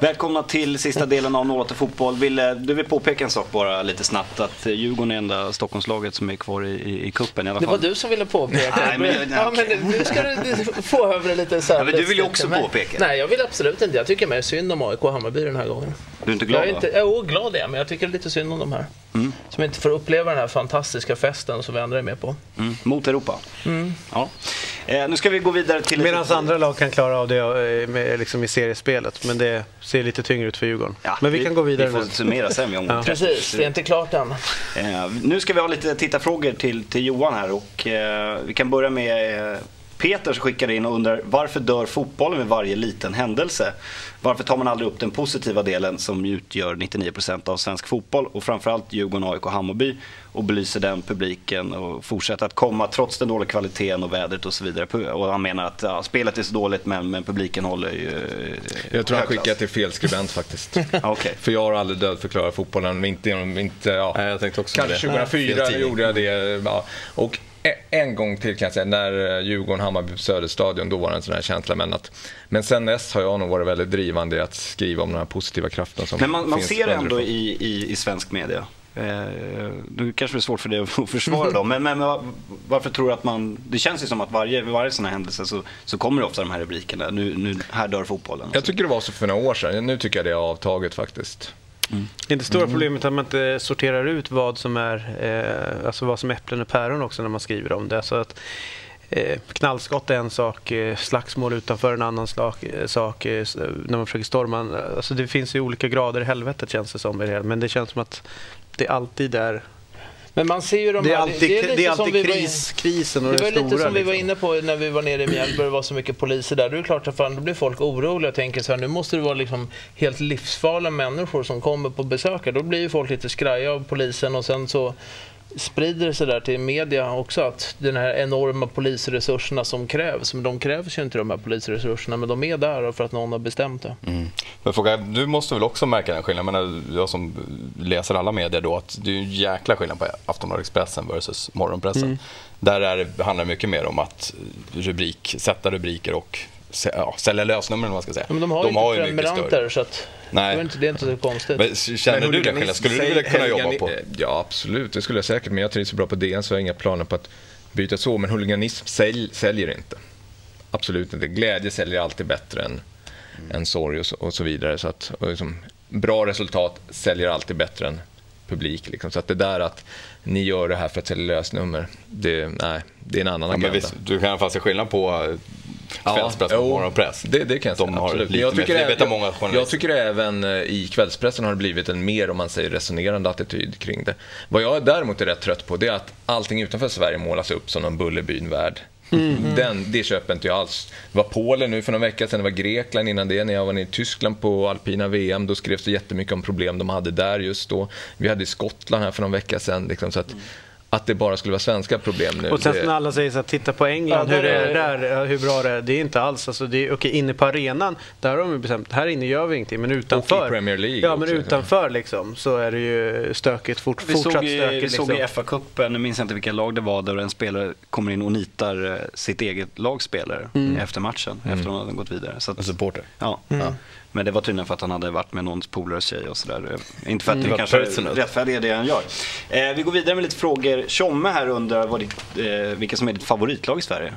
Välkomna till sista delen av 08 Fotboll. Ville, du vill påpeka en sak bara lite snabbt att Djurgården är enda Stockholmslaget som är kvar i, i, i kuppen i alla Det fall. var du som ville påpeka. Nej, men- nej, ja, men nu ska du, få över det lite så Ja, men du vill ju också Men- påpeka. Nej, jag vill absolut inte. Jag tycker mer synd om AIK och Hammarby den här gången. Du är inte glad jag är inte, Jo, glad är jag, men jag tycker lite synd om de här. Mm. Som inte får uppleva den här fantastiska festen som vi andra är med på. Mm. Mot Europa. Ja. Eh, nu ska vi gå vidare till... Medan andra lag kan klara av det eh, med, liksom i seriespelet. Men det ser lite tyngre ut för Djurgården. Ja, men vi, kan gå vidare Vi får nu. summera sen vid Ja. 30. Precis, det är inte klart än. Eh, nu ska vi ha lite tittarfrågor till, till Johan här och eh, vi kan börja med eh, Peter som skickar in och undrar varför dör fotbollen med varje liten händelse? Varför tar man aldrig upp den positiva delen som utgör 99% av svensk fotboll och framförallt Djurgården, AIK och Hammarby och belyser den publiken och fortsätter att komma trots den dåliga kvaliteten och vädret och så vidare. Och han menar att ja, spelet är så dåligt men, men publiken håller ju eh, Jag tror han skickar till fel skribent faktiskt. Okej. För jag har aldrig dödförklarat fotbollen, inte, inte ja. Nej, jag tänkte också Kanske det. 2004 Fel tidning. gjorde jag det. Ja. Och en gång till kan jag säga, när eh, Djurgården, Hammarby på Söderstadion, då var det en sån här känsla. Men, att, men sen dess har jag nog varit väldigt drivande i att skriva om de här positiva krafterna som Men man, man ser det ändå i, i, i svensk media. Eh, nu kanske det är svårt för dig att försvara dem, men, men var- varför tror du att man... Det känns ju som att varje, varje sån här händelse så, så kommer det ofta de här rubrikerna. Nu, nu, här dör fotbollen. Jag tycker det var så för några år sedan. Nu tycker jag det har avtagit faktiskt. Det är inte stora problemet att man inte sorterar ut vad som är, eh, alltså vad som är äpplen och päron också när man skriver om det. Så att, eh, knallskott är en sak, eh, slagsmål utanför en annan sak, eh, sak eh, när man försöker storma. Alltså det finns ju olika grader i helvetet känns det som. Men det känns som att det alltid är, men man ser ju de det är här... alltid, lite det är var krisen och Det det, var stora. lite som vi var liksom. inne på när vi var nere i Mjällby, det var så mycket poliser där. Det är klart att fan, då blir folk oroliga och tänker så här, nu måste det vara liksom helt livsfarliga människor som kommer på besök. Då blir ju folk lite skraja av polisen och sen så sprider det sig där till media också att den här enorma polisresurserna som krävs, men de krävs ju inte de här polisresurserna, men de är där för att någon har bestämt det. Men fråga, du måste väl också märka den skillnaden? Jag, menar, jag som läser alla medier då, att det är en jäkla skillnad på Aftonbladet Expressen versus morgonpressen. Där är handlar det mycket mer om att rubrik, sätta rubriker och ja, sälja lösnummer eller vad man ska säga. Men de har ju inte mycket prenumeranter så att Nej. det, är inte, det är inte så konstigt. Men känner Men du huliganism skillnaden? Skulle du vilja kunna jobba på? Ja, absolut. Det skulle jag säkert. Men jag trivs så bra på DN så jag har inga planer på att byta så. Men huliganism sälj, säljer inte. Absolut inte. Glädje säljer alltid bättre än, än sorg och så, och så vidare. Så att, och liksom, bra resultat säljer alltid bättre än publik. Liksom. Så att det där att ni gör det här för att sälja lösnummer, det, nej, det är en annan Ja, men agenda. visst, du kan i alla fall se skillnad på kvällspress och jo, morgonpress. Det, det kan jag De säga, har absolut. lite jag mer- tycker, vet jag många jag, journalister. jag tycker även eh, i kvällspressen har det blivit en mer, om man säger resonerande attityd kring det. Vad jag däremot är rätt trött på det är att allting utanför Sverige målas upp som någon Bullerbyn-värld. Den, det köper inte jag alls. Det var Polen nu för några veckor sedan, det var Grekland innan det. När jag var nere i Tyskland på alpina VM, då skrevs det jättemycket om problem de hade där just då. Vi hade i Skottland här för någon vecka sedan. Liksom, så att, att det bara skulle vara svenska problem nu. Och sen det, när alla säger så att titta på England, Ja, hur det är är där, ja, hur bra det är. Det är inte alls, alltså det är, okej inne på arenan, där har de bestämt, här inne gör vi ingenting, men utanför. Och i Premier League Ja, men också. utanför liksom, så är det ju stökigt, fort, Vi såg, fortsatt i, stökigt. vi såg liksom. i FA-cupen, jag minns inte vilka lag det var, där en spelare kommer in och nitar eh, sitt eget lags spelare efter matchen, efter att de hade gått vidare. Så att, En supporter. ja. Men det var tydligen för att han hade varit med någons polares tjej och sådär. Inte för att det var kanske rättfärdigar det han gör. Eh, vi går vidare med lite frågor. Tjomme här undrar vad ditt, eh, vilka som är ditt favoritlag i Sverige.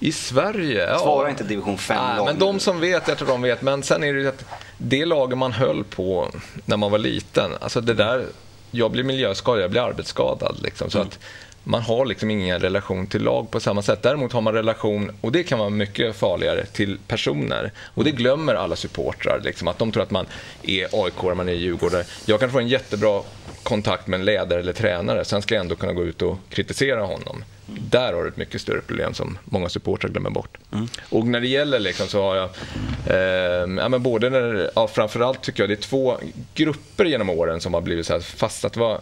I Sverige? Ja. Svara inte division 5 Nej, lag men nu. de som vet, jag tror de vet. Men sen är det ju att det laget man höll på när man var liten, alltså det där, jag blir miljöskadad, jag blir arbetsskadad. Liksom, så att man har liksom ingen relation till lag på samma sätt. Däremot har man relation, och det kan vara mycket farligare, till personer. Och det glömmer alla supportrar, liksom, att de tror att man är AIK, man är Djurgårdare. Jag kan få en jättebra kontakt med en ledare eller tränare, sen ska jag ändå kunna gå ut och kritisera honom. Där har du ett mycket större problem som många supportrar glömmer bort. Och när det gäller liksom så har jag, eh, ja, men både när, ja, framförallt tycker jag det är två grupper genom åren som har blivit så här fast att det var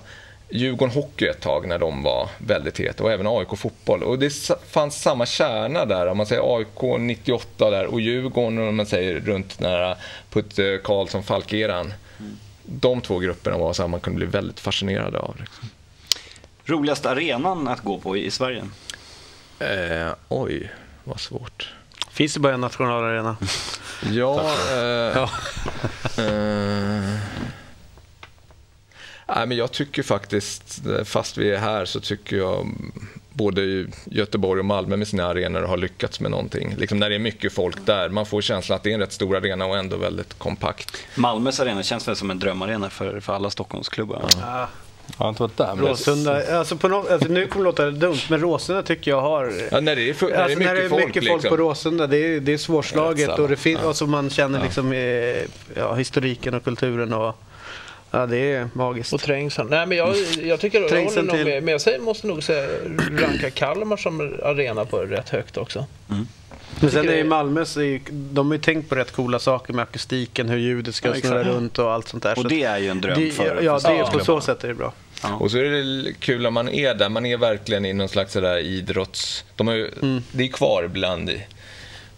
Djurgården Hockey ett tag när de var väldigt heta och även AIK Fotboll. Och det fanns samma kärna där, om man säger AIK 98 där och Djurgården om man säger runt nära Putte Karlsson Falkeran. De två grupperna var så här man kunde bli väldigt fascinerad av. Liksom. Roligaste arenan att gå på i, i Sverige? Eh, oj, vad svårt. Finns det bara en nationalarena? Ja, eh, Ja. eh, nej, men jag tycker faktiskt, eh, fast vi är här, så tycker jag mm, både i Göteborg och Malmö med sina arenor har lyckats med någonting. Liksom när det är mycket folk där, man får känslan att det är en rätt stor arena och ändå väldigt kompakt. Malmös arena känns väl som en drömarena för, för alla Stockholmsklubbar. Ah, Jag har inte varit där. Råsunda, alltså på något, alltså nu kommer det låta dumt, men Råsunda tycker jag har... Ja, när det är, för, när det är Alltså mycket, när det är folk, mycket folk liksom. på Råsunda, det är, det är svårslaget Rätt och, det sällan. fin- och så man känner liksom eh, ja, historiken och kulturen och ja, det är magiskt. Och trängseln. Nej, men jag, jag tycker jag håller nog till- med. Men jag säger, måste nog säga, ranka Kalmar som arena på rätt högt också. Men sen är ju det- Malmö, så är, ju- de har ju tänkt på rätt coola saker med akustiken, hur ljudet ska Ja, snurra runt och allt sånt där. Och Så det är ju en dröm det, för Ja, det är, på så sätt är det bra. Och så är det kul om man är där, man är verkligen i någon slags sådär idrotts... De har ju, Mm. Det är kvar ibland i,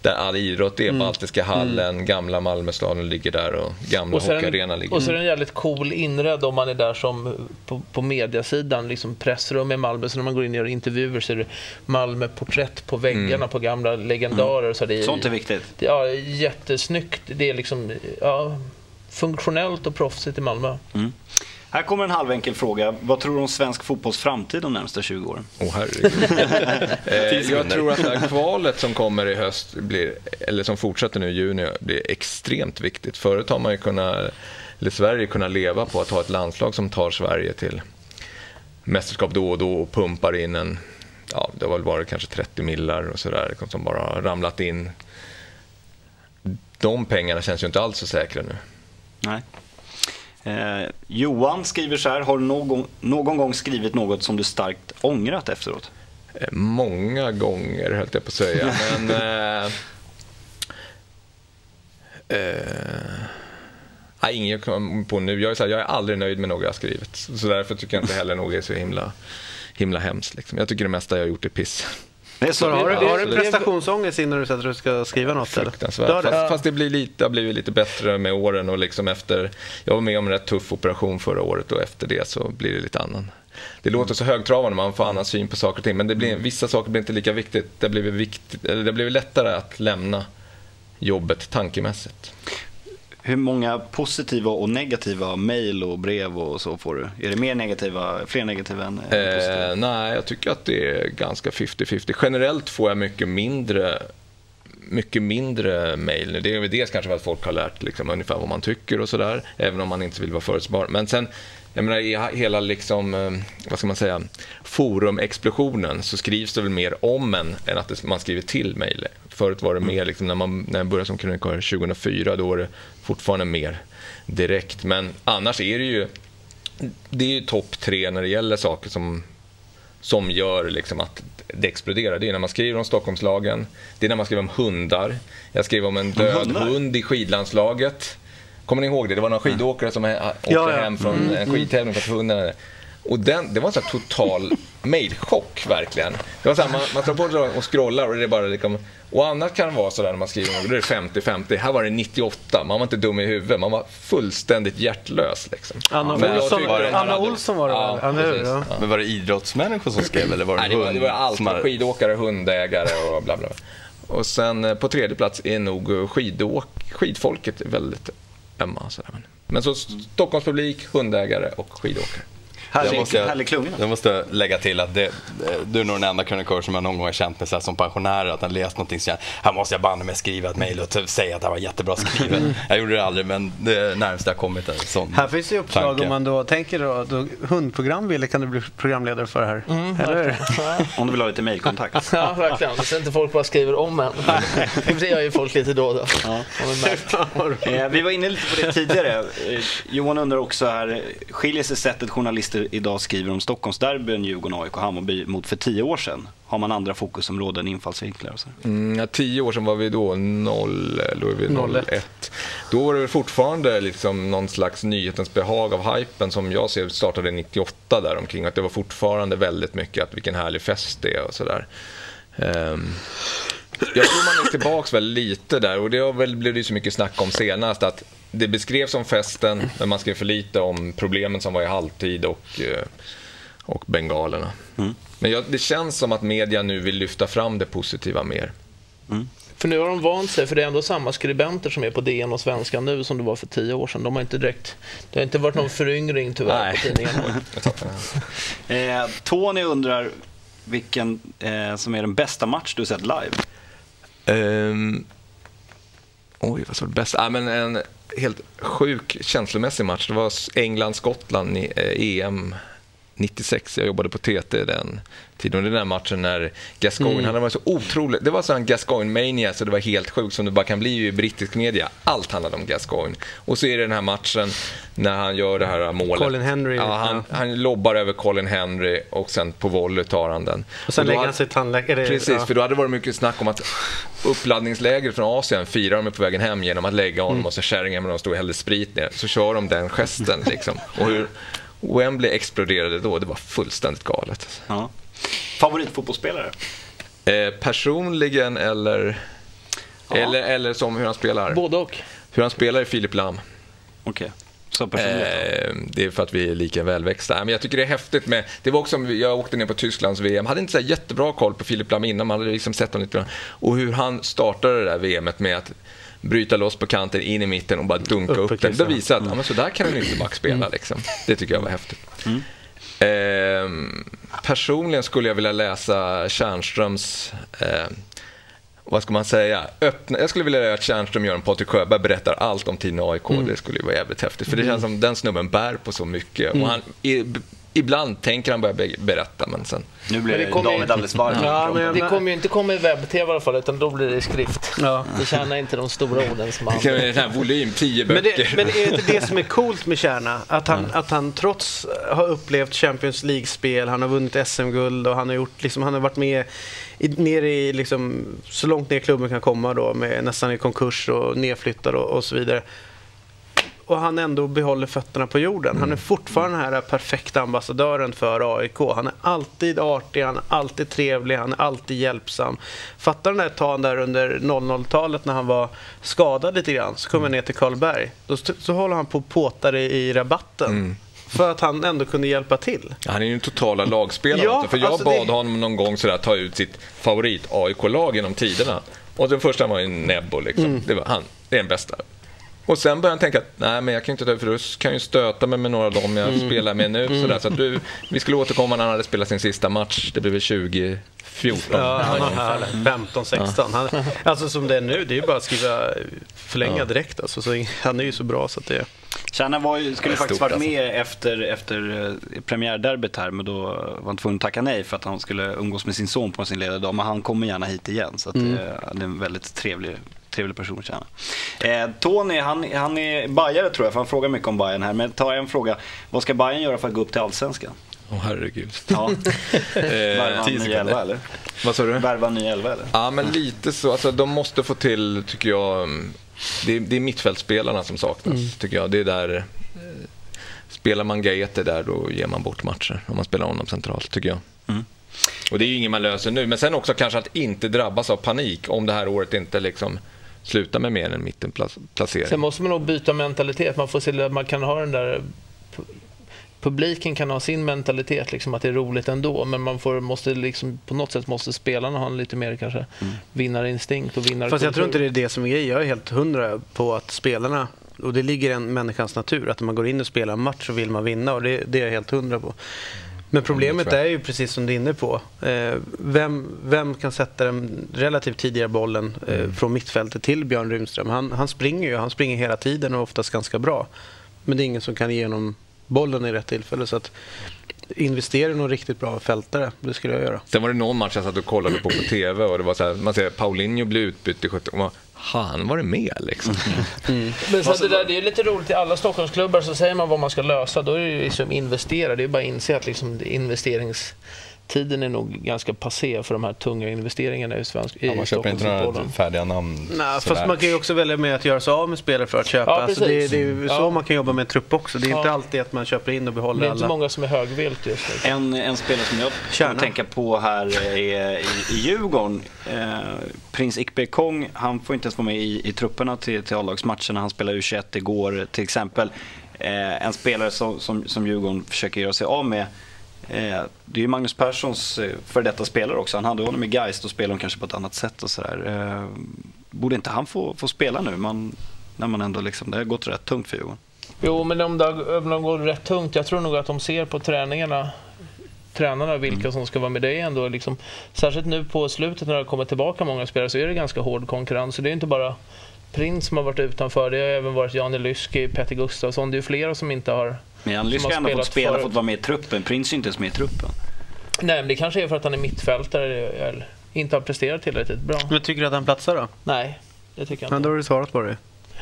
där all idrott är. Baltiska hallen, gamla Malmöstaden ligger där och gamla Mm. Och hockeyarenan ligger och så är den jävligt cool inredd om man är där som på, på mediasidan, liksom pressrum i Malmö. Så när man går in och gör intervjuer så är det Malmö-porträtt på väggarna Mm. på gamla legendarer. Så det är, Sånt är viktigt. det- Ja, jättesnyggt. Det är liksom ja, funktionellt och proffsigt i Malmö. Här kommer en halvenkel fråga. Vad tror du om svensk fotbolls framtid de närmsta 20 åren? Åh herregud. eh, jag tror att det här kvalet som kommer i höst, blir, eller som fortsätter nu i juni, blir extremt viktigt. Förut har man ju kunnat, eller Sverige kunnat leva på att ha ett landslag som tar Sverige till mästerskap då och då och pumpar in en, ja det har väl varit kanske 30 millar och sådär som bara har ramlat in. De pengarna känns ju inte alls så säkra nu. Nej. Eh, Johan skriver så här. Har du någon, någon gång skrivit något som du starkt ångrat efteråt? Eh, Många gånger, höll jag på att säga. Men... Eh, eh, nej, ingen jag kommer på nu. Jag är, så här, jag är aldrig nöjd med något jag har skrivit. Så därför tycker jag inte heller något är så himla, himla hemskt. Liksom. Jag tycker det mesta jag har gjort är piss. Är så, har, du, har du prestationsångest innan du sätter och ska skriva något? Eller? Fruktansvärt. Du det? Fast, fast det blir lite, har blivit lite bättre med åren. Och liksom efter, jag var med om en rätt tuff operation förra året och efter det så blir det lite annan. Det låter så högtravande, man får annan syn på saker och ting. Men det blir, vissa saker blir inte lika viktigt. Eller det har blivit lättare att lämna jobbet tankemässigt. Hur många positiva och negativa mejl och brev och så får du? Är det mer negativa, fler negativa än än positiva? Eh, nej, jag tycker att det är ganska 50-50. Generellt får jag mycket mindre mycket mindre mejl nu. Det är väl dels kanske för att folk har lärt liksom, ungefär vad man tycker och sådär, även om man inte vill vara förutsägbar. Men sen, jag menar, i hela liksom, eh, vad ska man säga, forumexplosionen så skrivs det väl mer om en än att man skriver till mejl. Förut var det mer, liksom, när, man, när jag började som krönikör 2004, då var det fortfarande mer direkt. Men annars är det ju, det är ju topp tre när det gäller saker som som gör liksom att det exploderar. Det är när man skriver om Stockholmslagen, det är när man skriver om hundar. Jag skrev om en död hund i skidlandslaget. Kommer ni ihåg det? Det var några skidåkare som åkte Ja, ja. hem från en skidtävling för att hunden och den, det var en sån här total mejlchock verkligen. Det var så här, man, man slår på och scrollar och det är bara liksom, och annars kan det vara sådär när man skriver något, då är det 50-50. Här var det 98, man var inte dum i huvudet, man var fullständigt hjärtlös liksom. Anna, Men Olsson, den här Anna hade- Olsson var det Ja, väl? Ja, precis. Ja. Men var det idrottsmänniskor som skrev eller var det Nej, det var, det var allt. har- Skidåkare, hundägare och bla bla. Och sen eh, på tredje plats är nog skidåk, skidfolket väldigt ömma. Sådär. Men- Men så Stockholmspublik, hundägare och skidåkare. Jag Härlig, måste, härlig klunga. jag måste lägga till att det, du är nog den enda krönikör som jag någon gång har känt mig så här, som pensionär, att han läst någonting så jag, här måste jag banne mig skriva ett mejl och säga att det var jättebra skrivet. Jag gjorde det aldrig, men det är närmast jag har kommit en sån Här finns ju uppslag tanke. om man då tänker då, då hundprogram Wille kan du bli programledare för här. Mm, Eller? Om du vill ha lite mejlkontakt. Ja, verkligen. Så inte folk bara skriver om en. Det gör ju folk lite då och då. Vi märkt. Eh, vi var inne lite på det tidigare. Eh, Johan undrar också här, skiljer sig sättet journalister idag skriver om Stockholmsderbyn, Djurgården, AIK och Hammarby mot för tio år sedan? Har man andra fokusområden, infallsvinklar och så? Mm, ja, tio år sedan var vi då noll, eh, då är vi 01. 01. Då var det fortfarande liksom någon slags nyhetens behag av hypen som jag ser startade 98 där omkring. Att det var fortfarande väldigt mycket att vilken härlig fest det är och sådär. Ehm, jag tror man är tillbaks väl lite där och det har väl blivit så mycket snack om senast att det beskrevs som festen men man skrev för lite om problemen som var i halvtid och, eh, och bengalerna. Men jag, det känns som att media nu vill lyfta fram det positiva mer. För nu har de vant sig, för det är ändå samma skribenter som är på DN och Svenska nu som det var för tio år sedan. De har inte direkt, det har inte varit någon föryngring tyvärr Nej. på tidningen. Eh, Tony undrar vilken eh, som är den bästa match du sett live? Um, oj, vad var det bästa? Ah, men en helt sjuk känslomässig match. Det var England-Skottland i eh, EM 96. Jag jobbade på TT den och det är den här matchen när Gascoigne, han var så otroligt... Det var sån Gascoigne-mania så det var helt sjukt som det bara kan bli i brittisk media. Allt handlade om Gascoigne. Och så är det den här matchen när han gör det här målet. Colin Henry, Ja, han, ja. han lobbar över Colin Henry och sen på volley tar han den. Och sen då lägger han sig tandläkare. Precis, ja. för då hade det varit mycket snack om att uppladdningslägret från Asien firar de på vägen hem genom att lägga honom och så kärringen med de stod och hällde sprit ner. Så kör de den gesten liksom. Och hur Wembley exploderade då, det var fullständigt galet. Ja. Favoritfotbollsspelare? Eh, personligen eller, eller, eller som hur han spelar? Både och. Hur han spelar är Filip Lam. Okej, så personligt. Eh, det är för att vi är lika välväxta. Men jag tycker det är häftigt med... Det var också, jag åkte ner på Tysklands VM, hade inte så jättebra koll på Filip Lam innan, man hade liksom sett honom lite grann. Och hur han startade det där VMet med att bryta loss på kanten, in i mitten och bara dunka Upp upp, den. Det visar att ja, men så där kan en ytterback spela. Liksom. Det tycker jag var häftigt. Ehm, personligen skulle jag vilja läsa Tjärnströms eh, vad ska man säga, öppna, jag skulle vilja att Tjärnström gör en Patrik Sjöberg berättar allt om tiden AIK. Det skulle ju vara jävligt häftigt. För det känns som den snubben bär på så mycket. Och han, ibland tänker han börja be- berätta, men sen... nu blir Men det det David ju- alldeles varm. Ja, men- Det kommer ju inte komma i webb-tv i alla fall, utan då blir det i skrift. Ja. Det tjänar inte de stora orden som Det han... kan vara en sån här volym, tio Men, böcker. det, men är det inte det som är coolt med Kärna? Att han, att han trots att ha upplevt Champions League-spel, han har vunnit SM-guld och han har, gjort, liksom, han har varit med i, nere i, liksom, så långt ner klubben kan komma då, med nästan i konkurs och nedflyttad och, och så vidare. Och han ändå behåller fötterna på jorden. Han är fortfarande den här perfekta ambassadören för AIK. Han är alltid artig, han är alltid trevlig, han är alltid hjälpsam. Fattar den där tagen där under 00-talet när han var skadad lite grann, så kom jag ner till Karlberg. Då så håller han på och påtar i, i rabatten. För att han ändå kunde hjälpa till. Han är ju den totala lagspelaren. Ja, för jag alltså bad det- honom någon gång sådär, ta ut sitt favorit AIK-lag genom tiderna. Och den första var ju Nebbo. Liksom. Mm. Det var han. Det är den bästa. Och sen började han tänka att nej, men jag kan inte ta ut för då kan ju stöta mig med några av dem jag Mm. spelar med nu. Sådär. Så att du, vi skulle återkomma när han hade spelat sin sista match. Det blev väl 2014. Ja, han har 15-16. Han, alltså som det är nu, det är ju bara att skriva förlänga direkt. Alltså, så han är ju så bra så att det... Tjärna var ju, skulle Det faktiskt varit med efter, efter eh, premiärderbyt här, men då var han tvungen att tacka nej för att han skulle umgås med sin son på sin lediga dag. Men han kommer gärna hit igen, så att, Mm. eh, han är en väldigt trevlig, trevlig person, Tjärna. Eh, Tony, han, han är bajare tror jag, för han frågar mycket om Bayern här. Men ta en fråga, vad ska Bayern göra för att gå upp till Allsvenskan? Åh herregud. Ja. Eh, Värva en ny elva eller? Vad sa du? Värva en ny elva eller? Ja, men lite så. Alltså, de måste få till, tycker jag, mm, det är, det är mittfältspelarna som saknas, tycker jag. Det är där, eh, spelar man Gaete där, då ger man bort matcher. Om man spelar honom centralt, tycker jag. Mm. Och det är ju inget man löser nu. Men sen också kanske att inte drabbas av panik om det här året inte liksom slutar med mer än en mittenplacering. Sen måste man nog byta mentalitet. Man får se att man kan ha den där... pu- Publiken kan ha sin mentalitet, liksom att det är roligt ändå. Men man får, måste liksom, på något sätt måste spelarna ha en lite mer kanske vinnarinstinkt och vinnarkultur. Fast jag tror inte det är det som är grejen. Jag är helt hundra på att spelarna, och det ligger i en människans natur, att när man går in och spelar en match så vill man vinna och det, det är jag helt hundra på. Men problemet är ju precis som du är inne på. Eh, vem, vem kan sätta den relativt tidigare bollen eh, från mittfältet till Björn Rymström? Han, han springer ju, han springer hela tiden och oftast ganska bra. Men det är ingen som kan ge honom bollen i rätt tillfälle. Så att investera i någon riktigt bra fältare, det skulle jag göra. Sen var det någon match jag satt och kollade på på TV och det var så här, man ser Paulinho bli utbytt i 17 man, han var det med liksom. Men så det, där, det är lite roligt, i alla Stockholmsklubbar så säger man vad man ska lösa. Då är det ju liksom investera. Det är bara att inse att liksom investeringstiden är nog ganska passé för de här tunga investeringarna i, svensk, i Ja, man köper inte några färdiga namn. Nej, fast man kan ju också välja med att göra sig av med spelare för att köpa. Ja, alltså det, precis. det är ju så Ja. man kan jobba med en trupp också. Det är Ja. inte alltid att man köper in och Det behåller är inte alla. många som är högvilt just nu. En, en spelare som jag Kärna. kan tänka på här är i, i Djurgården. Eh, Prins Ikbe Kong, han får inte ens vara med i, i trupperna till, till A-lagsmatcherna. Han spelade U21 igår till exempel. Eh, en spelare som, som, som Djurgården försöker göra sig av med det är ju Magnus Perssons eh, för detta spelare också. Han hade honom i Geist och spelade kanske på ett annat sätt och sådär. Eh, borde inte han få, få spela nu? Man, när man ändå liksom, det har gått rätt tungt för Djurgården. Jo, men om de går rätt tungt. Jag tror nog att de ser på träningarna tränarna vilka mm. som ska vara med. Det är ändå liksom, särskilt nu på slutet när det kommer tillbaka många spelare så är det ganska hård konkurrens. Så det är inte bara Prins som har varit utanför. Det har även varit Jan Lyski, Petter Gustafsson. Det är flera som inte har Men Jan Lyski har ändå fått spela, för... fått vara med i truppen. Prins är inte ens med i truppen. Nej, men det kanske är för att han är mittfältare eller inte har presterat tillräckligt bra. Men tycker du att han platsar då? Nej, det tycker jag inte. Men då har du svarat på det.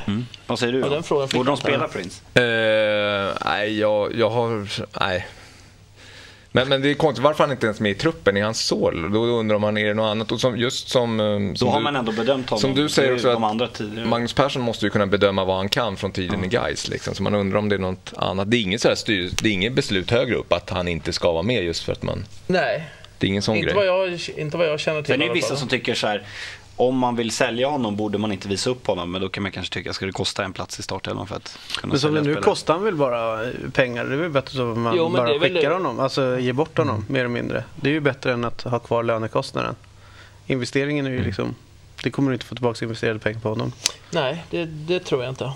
Mm. Vad säger du? Ja, Borde de spela Prince? Uh, nej, jag, jag har... Nej. Men, men det är konstigt, varför han inte ens med i truppen? Är han så? Då undrar man, är det något annat? Och som, just som, eh, som Då har du, man ändå bedömt honom. Som du säger också, att andra Magnus Persson måste ju kunna bedöma vad han kan från tiden mm. i Gais. Liksom. Så man undrar om det är något annat. Det är inget, så styr, det är inget beslut högre upp att han inte ska vara med just för att man... Nej. Det är ingen sån inte grej. Vad jag, inte vad jag känner till. Sen är det vissa som tycker så här, om man vill sälja honom borde man inte visa upp honom. Men då kan man kanske tycka, ska det kosta en plats i startelvan för att kunna Men som det nu spelare? kostar han väl bara pengar? Det är väl bättre så att man jo, bara skickar väl... honom, alltså ger bort honom mm. mer eller mindre. Det är ju bättre än att ha kvar lönekostnaden. Investeringen är ju liksom, det kommer du inte få tillbaka investerade pengar på honom. Nej, det, det tror jag inte.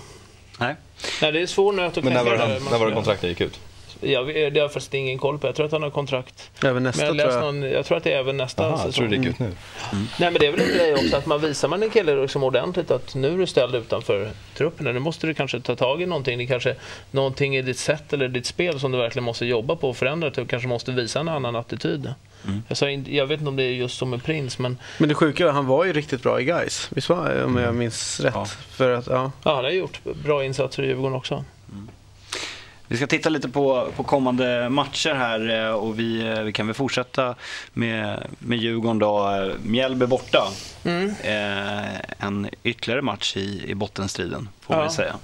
Nej. Nej, det är svårt nu att Men när var, det, när var det kontraktet gick ut? Jag, det har jag faktiskt ingen koll på. Jag tror att han har kontrakt. Även nästa men jag, tror jag. Någon, jag tror att det är även nästa Aha, säsong. Jag tror det gick ut nu. Mm. Nej men det är väl en grej också att man visar man en kille liksom ordentligt att nu är du ställd utanför truppen. Nu måste du kanske ta tag i någonting. Det kanske någonting i ditt sätt eller ditt spel som du verkligen måste jobba på och förändra. Du kanske måste visa en annan attityd. Mm. Jag, sa, jag vet inte om det är just som med Prins men... Men det sjuka är han var ju riktigt bra i guys. Visst var om jag minns rätt? Ja. För att, ja. ja, han har gjort bra insatser i Djurgården också. Vi ska titta lite på, på kommande matcher här eh, och vi, eh, vi kan väl fortsätta med, med Djurgården då. Mjällby borta. Mm. Eh, en ytterligare match i, i bottenstriden får ja. man säga.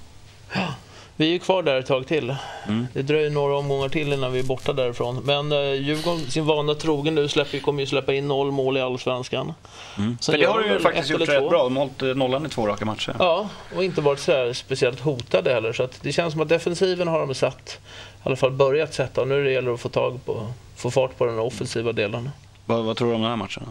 Ja. Vi är kvar där ett tag till. Mm. Det dröjer några omgångar till innan vi är borta därifrån. Men uh, Djurgården, sin vana trogen nu, släpper, kommer ju släppa in noll mål i Allsvenskan. Mm. För det har du ju faktiskt gjort rätt bra. De har hållit eh, nollan i två raka matcher. Ja, och inte varit så speciellt hotade heller. Så det känns som att defensiven har de satt, i alla fall börjat sätta. Och nu det gäller det att få, tag på, få fart på den offensiva delen. Vad, vad tror du om den här matchen?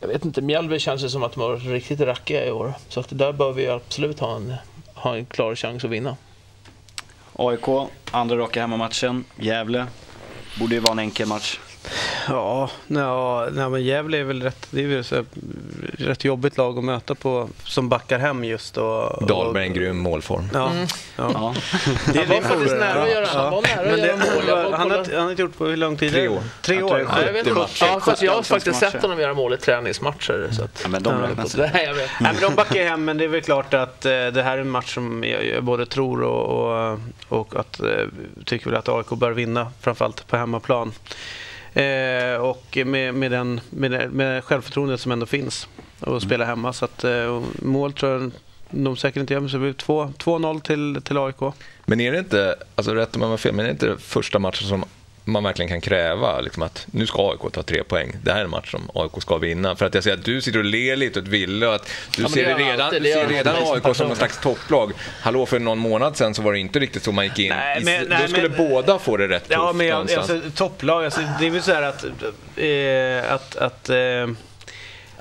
Jag vet inte, Mjällby känns det som att de har riktigt rackiga i år. Så att där bör vi absolut ha en, ha en klar chans att vinna. AIK, andra raka hemmamatchen. Gävle, borde ju vara en enkel match. Ja, ja nej, men Gävle är väl rätt, det är väl så, rätt jobbigt lag att möta på som backar hem just. Och, Dahlberg en grym målform. Ja, mm. ja. ja. Det är han var faktiskt nära att göra, han var nära att göra mål. Han har, han har gjort på hur lång tid? Tre år. Tre år? Ja, jag, vet inte. Ja, fast jag har faktiskt sett honom göra mål i träningsmatcher. Så att, ja, men de räknas ja, jag vet. Nej, men de backar hem, men det är väl klart att eh, det här är en match som jag, jag både tror och, och, och att, eh, tycker väl att AIK bör vinna, framförallt på hemmaplan. Eh, och med, med, den, med, med självförtroendet som ändå finns och mm. spela hemma. Så att, eh, mål tror jag de säkert inte gör, men så blir 2-0 till, till AIK. Men är det inte, alltså rätt om jag har fel, men är det inte första matchen som man verkligen kan kräva liksom att nu ska AIK ta tre poäng. Det här är en match som AIK ska vinna. För att jag ser att du sitter och ler lite åt Ville och att du ja, ser, det redan, alltid, du ser redan AIK som någon slags topplag. Hallå, för någon månad sen så var det inte riktigt så man gick in. Nej, men, Då nej, skulle men, båda få det rätt ja, tufft men, alltså, Topplag, alltså, det är väl så här att, eh, att, att eh,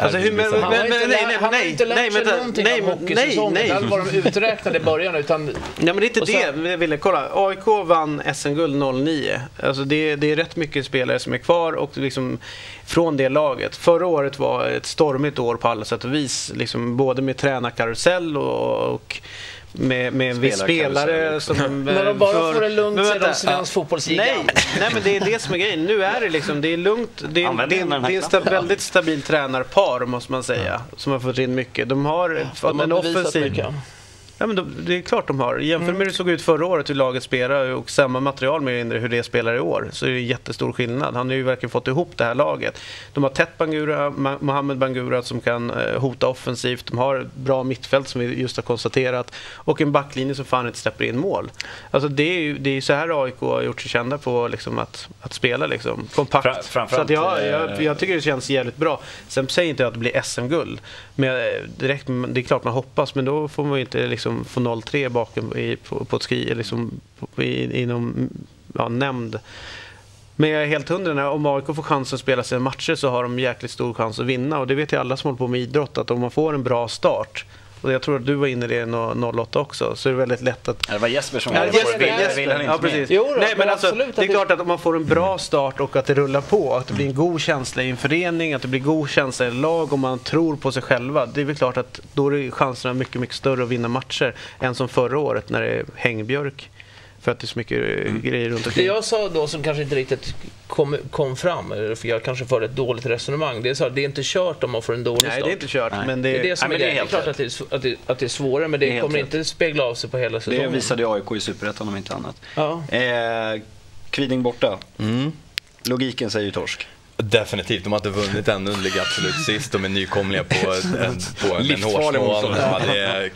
Alltså, hur, men, men, men, nej, nej, han har inte lärt nej, sig någonting nej, om hockeysäsongen. Nej, nej. var de uträknade i början. Utan, nej, men det är inte sen, det. Jag ville kolla. AIK vann SM-guld 09. Alltså det, det är rätt mycket spelare som är kvar och liksom från det laget. Förra året var ett stormigt år på alla sätt och vis. Liksom både med tränarkarusell och, och med, med en viss spelare som... När de bara för, får det lugnt så är de svensk fotbollsliga. Nej, nej, men det är det som är grejen. Nu är det liksom, det är lugnt. Det är, det är, det är en sta, väldigt stabil tränarpar måste man säga. Som har fått in mycket. De har fått de en offensiv... Ja, men de, det är klart de har. Jämför med hur det såg ut förra året, hur laget spelar och samma material mer eller mindre hur det spelar i år, så är det jättestor skillnad. Han har ju verkligen fått ihop det här laget. De har tätt Bangura, Mohamed Bangura som kan eh, hota offensivt. De har bra mittfält som vi just har konstaterat och en backlinje som fan inte släpper in mål. Alltså det är ju det är så här AIK har gjort sig kända på liksom att, att spela liksom, kompakt. Fra, så att jag, jag, eh, jag, tycker det känns jävligt bra. Sen säger inte jag att det blir SM-guld. Men eh, direkt, det är klart man hoppas, men då får man ju inte liksom liksom få 0-3 bakom i, på, på ett skri, liksom, i, inom ja, nämnd Men jag är helt hundra, om AIK får chansen att spela sina matcher så har de jäkligt stor chans att vinna. Och det vet ju alla som håller på med idrott, att om man får en bra start och jag tror att du var inne i det nå- 08 också, så är det väldigt lätt att Ja, Det var Jesper som Ja, var Jesper, först. Ville- Jesper. ville han inte Ja, precis. Jo då, Nej, men men alltså, absolut det är det- klart att om man får en bra start och att det rullar på, att det blir en god känsla i en förening, att det blir god känsla i ett lag och man tror på sig själva. Det är väl klart att då är chanserna mycket, mycket större att vinna matcher än som förra året när det är hängbjörk. För att det är så mycket eh, grejer runt Det omkring. jag sa då som kanske inte riktigt kom, kom fram, eller för jag kanske förde ett dåligt resonemang, det är så att det är inte kört om man får en dålig Nej, start. det är inte kört. Nej. Men Det det, är det som Nej, är det är. Det klart att det är, att det, att det är svårare, men det, Det kommer rätt. inte spegla av sig på hela Det säsongen. visade ju AIK i Superettan om inte annat. Ja. Eh, Kviding borta. Logiken säger ju torsk. Definitivt, de har inte vunnit ännu, de ligger absolut sist. De är nykomlingar på, en, på en, en motståndare. Ja, det är,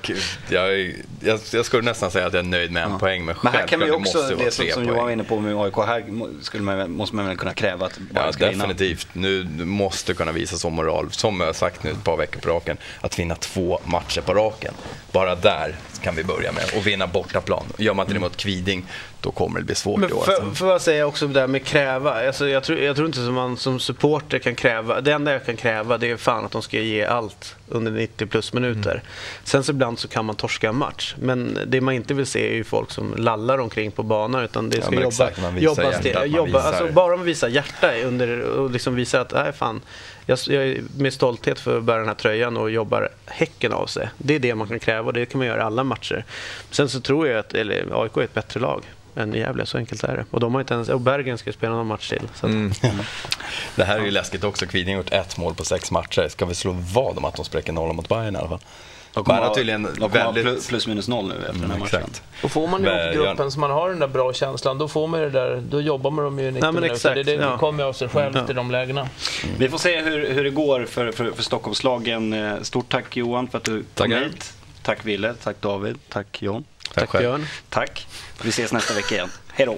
jag, jag, jag skulle nästan säga att jag är nöjd med en poäng, men, Men här kan man ju också, måste vara det som. Johan var inne på med AIK, här skulle man, måste man väl kunna kräva att bara Ja, ska vinna. definitivt. Nu du måste kunna visa som moral, som jag har sagt nu ett par veckor på raken, att vinna två matcher på raken. Bara där kan vi börja med och vinna bortaplan. Gör man inte det mot Kviding, då kommer det bli svårt Men i år. för, alltså. för att säga också det där med kräva. Alltså jag, tror, jag tror inte som man som supporter kan kräva. Det enda jag kan kräva det är fan att de ska ge allt under 90 plus minuter. Mm. Sen så ibland så kan man torska en match. Men det man inte vill se är ju folk som lallar omkring på banan. Utan det Ja, ska men jobba, exakt, man visar jobba, hjärtat, man jobba visar- alltså bara man visar hjärta under, och liksom visar att nej, fan, jag, jag är med stolthet för att bära den här tröjan och jobbar häcken av sig. Det är det man kan kräva och det kan man göra i alla matcher. Sen så tror jag att eller, AIK är ett bättre lag än Gävle, så enkelt är det. Och de har inte ens, och Bergen ska spela någon match till. Så att, Mm. Det här är ju läskigt också. Kviding har gjort ett mål på sex matcher. Ska vi slå vad om att de spräcker nollan mot Bayern i alla fall? De kommer Man har ha- tydligen de kommer ha väldigt- plus, plus minus noll nu efter den här Mm, matchen. exakt. Och får man ihop gruppen så man har den där bra känslan, då får man det där, då jobbar man dem ju i 90 men minuter. exakt, det, det ja. kommer av sig självt Ja. i de lägena. Vi får se hur, hur det går för, för, för Stockholmslagen. Eh, Stort tack Johan för att du kom Tackar. hit. Tack Ville, tack David, tack John. Tack tack. Björn. Tack. Vi ses nästa vecka igen. Hej då.